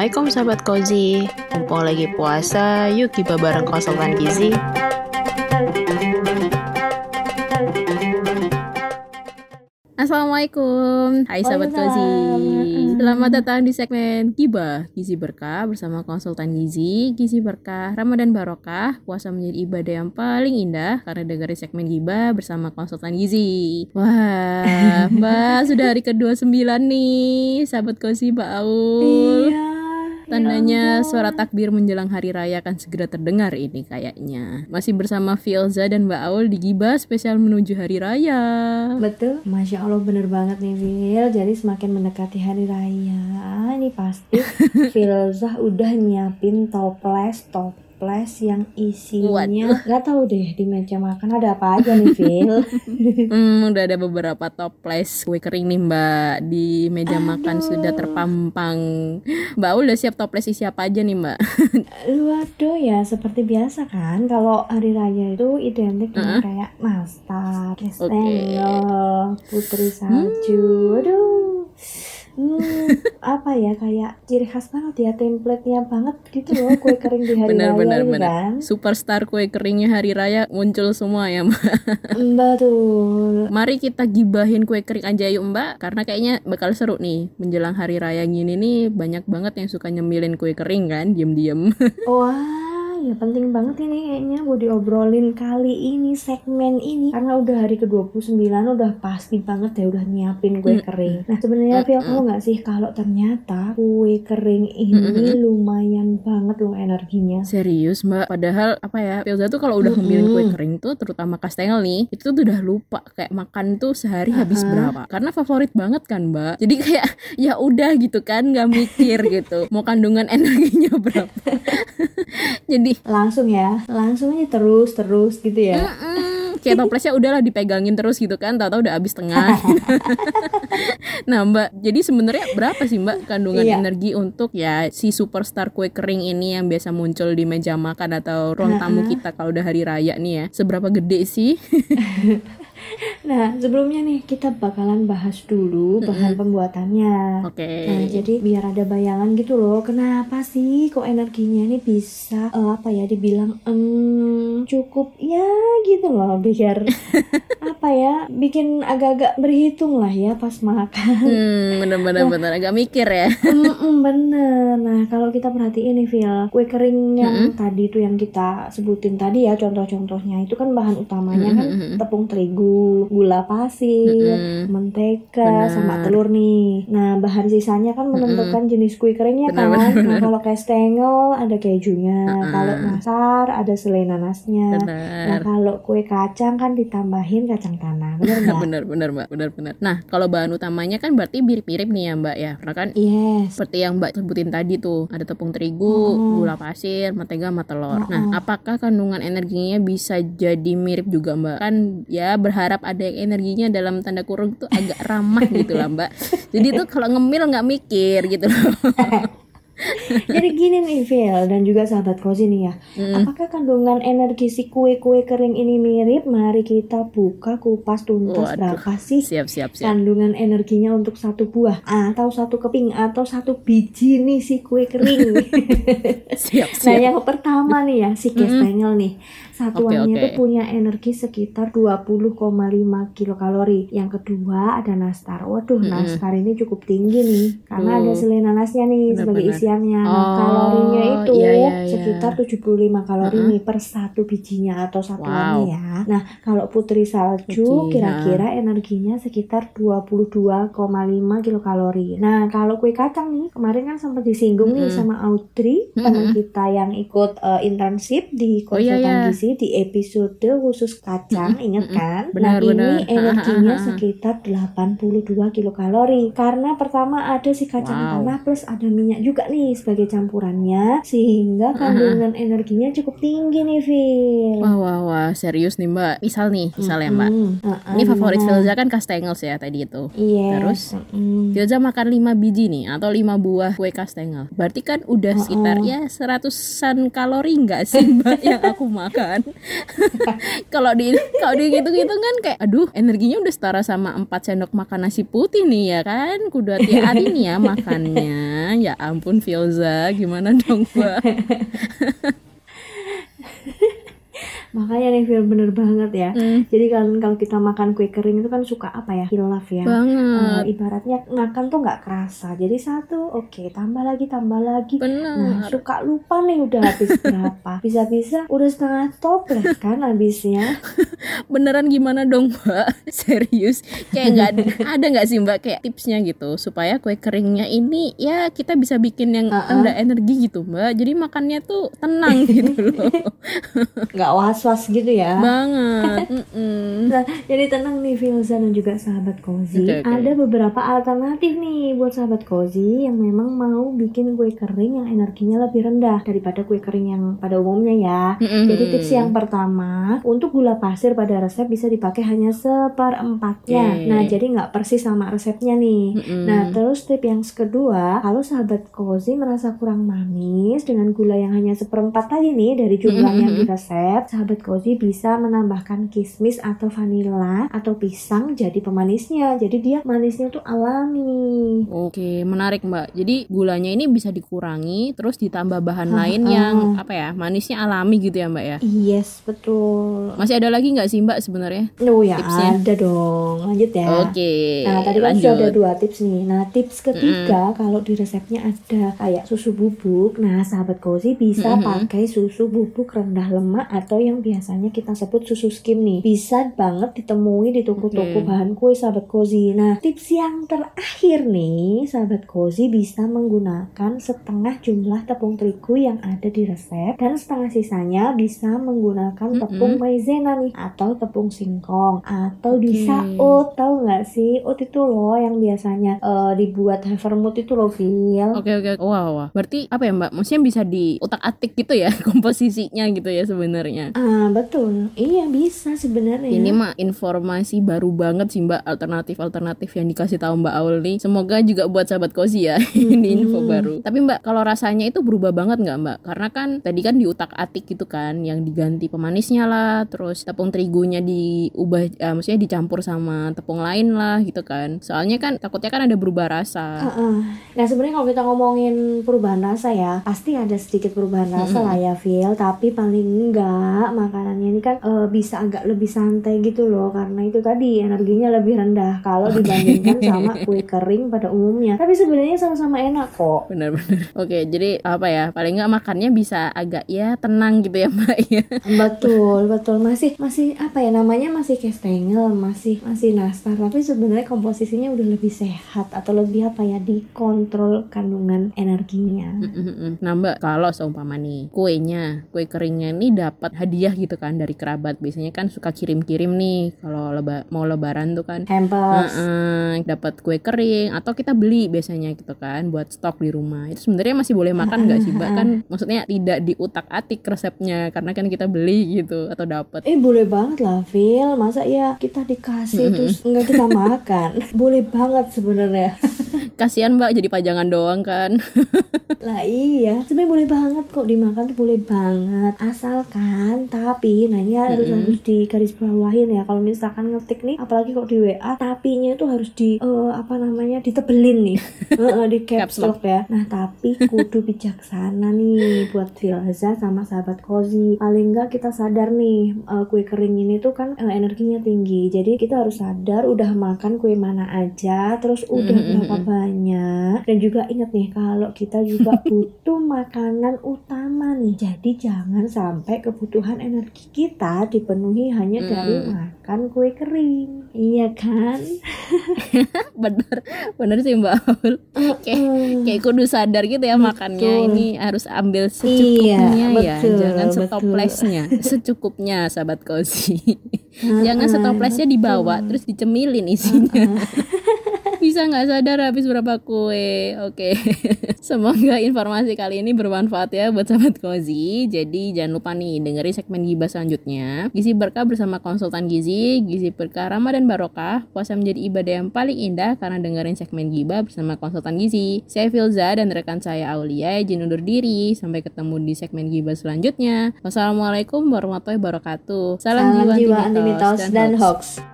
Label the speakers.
Speaker 1: Assalamualaikum sahabat Kozi Mumpung lagi puasa, yuk kita bareng konsultan gizi. Assalamualaikum. Hai sahabat Kozi Selamat datang di segmen Gibah Gizi Berkah bersama konsultan Gizi Gizi Berkah Ramadan Barokah Puasa menjadi ibadah yang paling indah Karena dengerin segmen Gibah bersama konsultan Gizi. Wah Mbak sudah hari ke-29 nih Sahabat Kozi Mbak Aul.
Speaker 2: Iya.
Speaker 1: Tandanya
Speaker 2: ya
Speaker 1: suara takbir menjelang hari raya akan segera terdengar ini kayaknya. Masih bersama Filza dan Mbak Aul di Gibah spesial menuju hari raya.
Speaker 2: Betul, Masya Allah bener banget nih Vil Jadi semakin mendekati hari raya Ini pasti Filzah udah nyiapin toples Toples yang isinya
Speaker 1: Waduh.
Speaker 2: Gak tahu deh di meja makan ada apa aja nih Vil
Speaker 1: Hmm, udah ada beberapa toples kue kering nih Mbak. Di meja makan sudah terpampang. Mbak udah siap toples isi apa aja nih Mbak?
Speaker 2: Waduh ya seperti biasa kan Kalau hari raya itu identik dengan kayak nastar Kestengel Putri salju. Aduh Hmm, apa ya kayak ciri khas banget ya template-nya banget gitu loh kue kering di hari
Speaker 1: Benar
Speaker 2: raya
Speaker 1: benar
Speaker 2: ini
Speaker 1: benar.
Speaker 2: kan
Speaker 1: Superstar kue keringnya hari raya muncul semua ya Mbak.
Speaker 2: Betul.
Speaker 1: Mari kita gibahin kue kering aja yuk Mbak Karena kayaknya bakal seru nih Menjelang hari raya gini nih Banyak banget yang suka nyemilin kue kering kan Diem-diem
Speaker 2: Wah, ya penting banget ini kayaknya buat diobrolin kali ini segmen ini. Karena udah hari ke-29 udah pasti banget ya udah nyiapin kue kering. Nah, sebenarnya Phil kamu nggak sih kalau ternyata kue kering ini lumayan banget loh energinya.
Speaker 1: Serius Mbak? Padahal apa ya Pilza tuh kalau udah ngemilin kue kering tuh Terutama kastengel nih Itu tuh udah lupa Kayak makan tuh sehari habis berapa. Karena favorit banget kan Mbak? Jadi kayak ya udah gitu kan nggak mikir gitu. Mau kandungan energinya berapa. Jadi
Speaker 2: Langsung ya, langsung aja terus terus gitu ya.
Speaker 1: Mm, kayak toplesnya udahlah dipegangin terus gitu kan. Tahu-tahu udah habis tengah nah mbak jadi sebenarnya berapa sih mbak kandungan
Speaker 2: Iya.
Speaker 1: energi untuk ya si superstar kue kering ini yang biasa muncul di meja makan atau ruang tamu kita kalau udah hari raya nih ya? Seberapa gede sih
Speaker 2: Nah, sebelumnya nih kita bakalan bahas dulu bahan pembuatannya.
Speaker 1: oke
Speaker 2: Nah, jadi biar ada bayangan gitu loh, kenapa sih kok energinya ini bisa eh, apa ya dibilang em, cukup ya gitu loh, biar apa ya bikin agak-agak berhitung lah ya pas makan.
Speaker 1: hmm bener-bener bener agak mikir ya
Speaker 2: Mm-mm, bener. Nah, kalau kita perhatiin nih, Phil, kue kering yang tadi tuh yang kita sebutin tadi ya, contoh-contohnya itu kan bahan utamanya kan tepung terigu, gula pasir, mentega, sama telur nih. Nah, bahan sisanya kan menentukan jenis kue keringnya kan. Nah, kalau kastengel ada kejunya, kalau nasar ada selai nanasnya. Nah,
Speaker 1: bener
Speaker 2: kalau kue kacang kan ditambahin kacang tanah, bener nggak?
Speaker 1: bener bener mbak bener bener nah kalau bahan utamanya kan berarti mirip-mirip nih ya mbak ya karena kan
Speaker 2: Yes.
Speaker 1: seperti yang Mbak sebutin tadi tuh ada tepung terigu, gula pasir, mentega, sama telur. Nah, apakah kandungan energinya bisa jadi mirip juga Mbak? Kan ya berharap ada yang energinya dalam tanda kurung tuh agak ramah gitu lah Mbak. Jadi tuh kalau ngemil nggak mikir gitu loh.
Speaker 2: Jadi gini nih Phil dan juga sahabat kozi nih ya Apakah kandungan energi si kue-kue kering ini mirip? Mari kita buka kupas tuntas
Speaker 1: Waduh.
Speaker 2: berapa sih
Speaker 1: siap siap siap.
Speaker 2: kandungan energinya untuk satu buah Atau satu keping atau satu biji nih si kue kering
Speaker 1: Siap
Speaker 2: Nah
Speaker 1: siap.
Speaker 2: yang pertama nih ya si kastengel nih Satuannya
Speaker 1: Oke,
Speaker 2: itu
Speaker 1: oke.
Speaker 2: punya energi sekitar 20,5 kilokalori Yang kedua ada nastar Waduh nastar ini cukup tinggi nih Karena ada
Speaker 1: Duh.
Speaker 2: selai nanasnya nih sebagai
Speaker 1: Benar-benar.
Speaker 2: isiannya Nah
Speaker 1: Oh,
Speaker 2: kalorinya itu
Speaker 1: iya, iya, iya.
Speaker 2: sekitar 75 kalori nih per satu bijinya atau satuannya
Speaker 1: Wow.
Speaker 2: ya Nah kalau putri salju kira-kira energinya sekitar 22,5 kilokalori Nah kalau kue kacang nih kemarin kan sempat disinggung nih sama Audrey teman kita yang ikut eh, internship di
Speaker 1: Oh, iya,
Speaker 2: konsultan
Speaker 1: iya.
Speaker 2: gizi di episode khusus kacang inget kan?
Speaker 1: Benar,
Speaker 2: nah ini
Speaker 1: benar.
Speaker 2: energinya
Speaker 1: ha, ha.
Speaker 2: sekitar 82 kilokalori karena pertama ada si kacang
Speaker 1: Wow.
Speaker 2: tanah plus ada minyak juga nih sebagai campurannya sehingga kandungan energinya cukup tinggi nih Phil.
Speaker 1: Wah wah wah serius nih Mbak. Misal nih, misal ya Mbak.
Speaker 2: Hmm, uh-uh,
Speaker 1: Ini favorit? Filza kan kastengels ya tadi itu.
Speaker 2: Iya.
Speaker 1: Terus?
Speaker 2: mm.
Speaker 1: Filza makan 5 biji nih atau 5 buah kue kastengel. Berarti kan udah sekitar ya seratusan kalori enggak sih Mbak yang aku makan? kalau di kalau dihitung-hitung kan kayak aduh energinya udah setara sama 4 sendok makan nasi putih nih ya kan. Kudu hati-hati nih ya makannya. Ya ampun Filza gimana dong mbak
Speaker 2: Makanya nih film bener banget ya. Hmm. Jadi kan kalau kita makan kue kering itu kan suka apa ya? Hilaf ya.
Speaker 1: Banget. Uh,
Speaker 2: ibaratnya makan tuh nggak kerasa. Jadi satu, oke, okay, tambah lagi, tambah lagi.
Speaker 1: Bener.
Speaker 2: Nah, suka lupa nih udah habis berapa. Bisa-bisa udah setengah toples kan habisnya.
Speaker 1: Beneran gimana dong, Mbak? Serius? Kayak nggak ada, nggak sih Mbak kayak tipsnya gitu supaya kue keringnya ini ya kita bisa bikin yang uh -uh. energi gitu, Mbak. Jadi makannya tuh tenang gitu loh.
Speaker 2: Nggak was was-was gitu ya
Speaker 1: banget mm -mm.
Speaker 2: nah jadi tenang nih Filza dan juga sahabat Kozi okay, okay. ada beberapa alternatif nih buat sahabat Kozi yang memang mau bikin kue kering yang energinya lebih rendah daripada kue kering yang pada umumnya ya mm -hmm. jadi tips yang pertama untuk gula pasir pada resep bisa dipakai hanya seperempatnya okay. nah jadi nggak persis sama resepnya nih mm -hmm. nah terus tip yang kedua kalau sahabat Kozi merasa kurang manis dengan gula yang hanya seperempat tadi nih dari jumlah mm -hmm. yang di resep sahabat sahabat cozy bisa menambahkan kismis atau vanila atau pisang jadi pemanisnya. Jadi dia manisnya tuh alami.
Speaker 1: Oke, menarik Mbak. Jadi gulanya ini bisa dikurangi terus ditambah bahan lain yang apa ya? Manisnya alami gitu ya Mbak ya?
Speaker 2: Yes, betul.
Speaker 1: Masih ada lagi nggak sih Mbak sebenarnya?
Speaker 2: Oh ya, tipsnya? ada dong. Lanjut ya.
Speaker 1: Oke.
Speaker 2: Nah, tadi kan sudah ada dua tips nih. Nah, tips ketiga mm. kalau di resepnya ada kayak susu bubuk. Nah, sahabat cozy bisa mm -hmm. pakai susu bubuk rendah lemak atau yang biasanya kita sebut susu skim nih bisa banget ditemui di toko-toko hmm. bahan kue sahabat cozy nah tips yang terakhir nih sahabat cozy bisa menggunakan setengah jumlah tepung terigu yang ada di resep dan setengah sisanya bisa menggunakan tepung maizena nih atau tepung singkong atau okay. bisa oat tahu nggak sih oat itu loh yang biasanya uh, dibuat havermut itu loh Phil
Speaker 1: oke okay, oke okay. wow, wow berarti apa ya mbak maksudnya bisa di otak atik gitu ya komposisinya gitu ya sebenarnya
Speaker 2: uh, Nah, betul. Iya, bisa sebenarnya.
Speaker 1: Ini mah informasi baru banget sih Mbak, alternatif-alternatif yang dikasih tahu Mbak Aul nih. Semoga juga buat sahabat Kozi ya. Ini info baru. Tapi Mbak, kalau rasanya itu berubah banget nggak Mbak? Karena kan tadi kan diutak-atik gitu kan, yang diganti pemanisnya lah, terus tepung terigunya diubah uh, maksudnya dicampur sama tepung lain lah gitu kan. Soalnya kan takutnya kan ada berubah rasa.
Speaker 2: Uh -uh. Nah, sebenarnya kalau kita ngomongin perubahan rasa ya, pasti ada sedikit perubahan rasa mm -hmm. lah ya, Phil, tapi paling enggak makanannya ini kan uh, bisa agak lebih santai gitu loh karena itu tadi energinya lebih rendah kalau dibandingkan sama kue kering pada umumnya tapi sebenarnya sama-sama enak kok
Speaker 1: benar-benar oke jadi apa ya paling nggak makannya bisa agak ya tenang gitu ya mbak ya
Speaker 2: betul betul masih masih apa ya namanya masih kestengel masih masih nastar tapi sebenarnya komposisinya udah lebih sehat atau lebih apa ya dikontrol kandungan energinya.
Speaker 1: Nah mbak kalau seumpama nih kuenya kue keringnya ini dapat hadiah hadiah gitu kan dari kerabat. Biasanya kan suka kirim-kirim nih kalau leba mau lebaran tuh kan.
Speaker 2: Hampers uh
Speaker 1: -uh, dapat kue kering atau kita beli biasanya gitu kan buat stok di rumah. Itu sebenarnya masih boleh makan nggak sih mbak? Kan maksudnya tidak diutak atik resepnya karena kan kita beli gitu atau dapat.
Speaker 2: Eh boleh banget lah Phil masa ya kita dikasih terus nggak kita makan? Boleh banget sebenarnya.
Speaker 1: Kasihan mbak jadi pajangan doang kan.
Speaker 2: Lah iya. Sebenarnya boleh banget kok dimakan tuh boleh banget. Asalkan tapi nah ini harus mm -hmm. harus di garis bawahin ya. Kalau misalkan ngetik nih apalagi kok di WA tapinya itu harus di uh, apa namanya ditebelin nih. Uh, uh, di caps lock. ya. Nah tapi kudu bijaksana nih buat Filza sama sahabat Kozi. Paling enggak kita sadar nih uh, kue kering ini tuh kan uh, energinya tinggi. Jadi kita harus sadar udah makan kue mana aja terus udah mm -hmm. berapa banyak. Dan juga ingat nih kalau kita juga butuh makanan utama nih jadi jangan sampai kebutuhan energi kita dipenuhi hanya dari makan kue kering. Iya kan
Speaker 1: bener. Bener sih mbak Aul. Kayak kayak kudu sadar gitu ya betul. makannya ini harus ambil secukupnya iya, ya. jangan stoplessnya secukupnya sahabat kozi. Jangan stoplessnya dibawa terus dicemilin isinya bisa nggak sadar habis berapa kue? Oke. Okay. semoga informasi kali ini bermanfaat ya buat sahabat Kozi. Jadi jangan lupa nih dengerin segmen gibah selanjutnya. Gizi berkah bersama konsultan gizi gizi berkah Ramadan Barokah puasa menjadi ibadah yang paling indah karena dengerin segmen gibah bersama konsultan gizi. Saya Filza dan rekan saya Aulia izin undur diri. Sampai ketemu di segmen gibah selanjutnya. Wassalamualaikum warahmatullahi wabarakatuh.
Speaker 2: Salam, salam jiwa, jiwa anti mitos dan, dan hoax, hoax.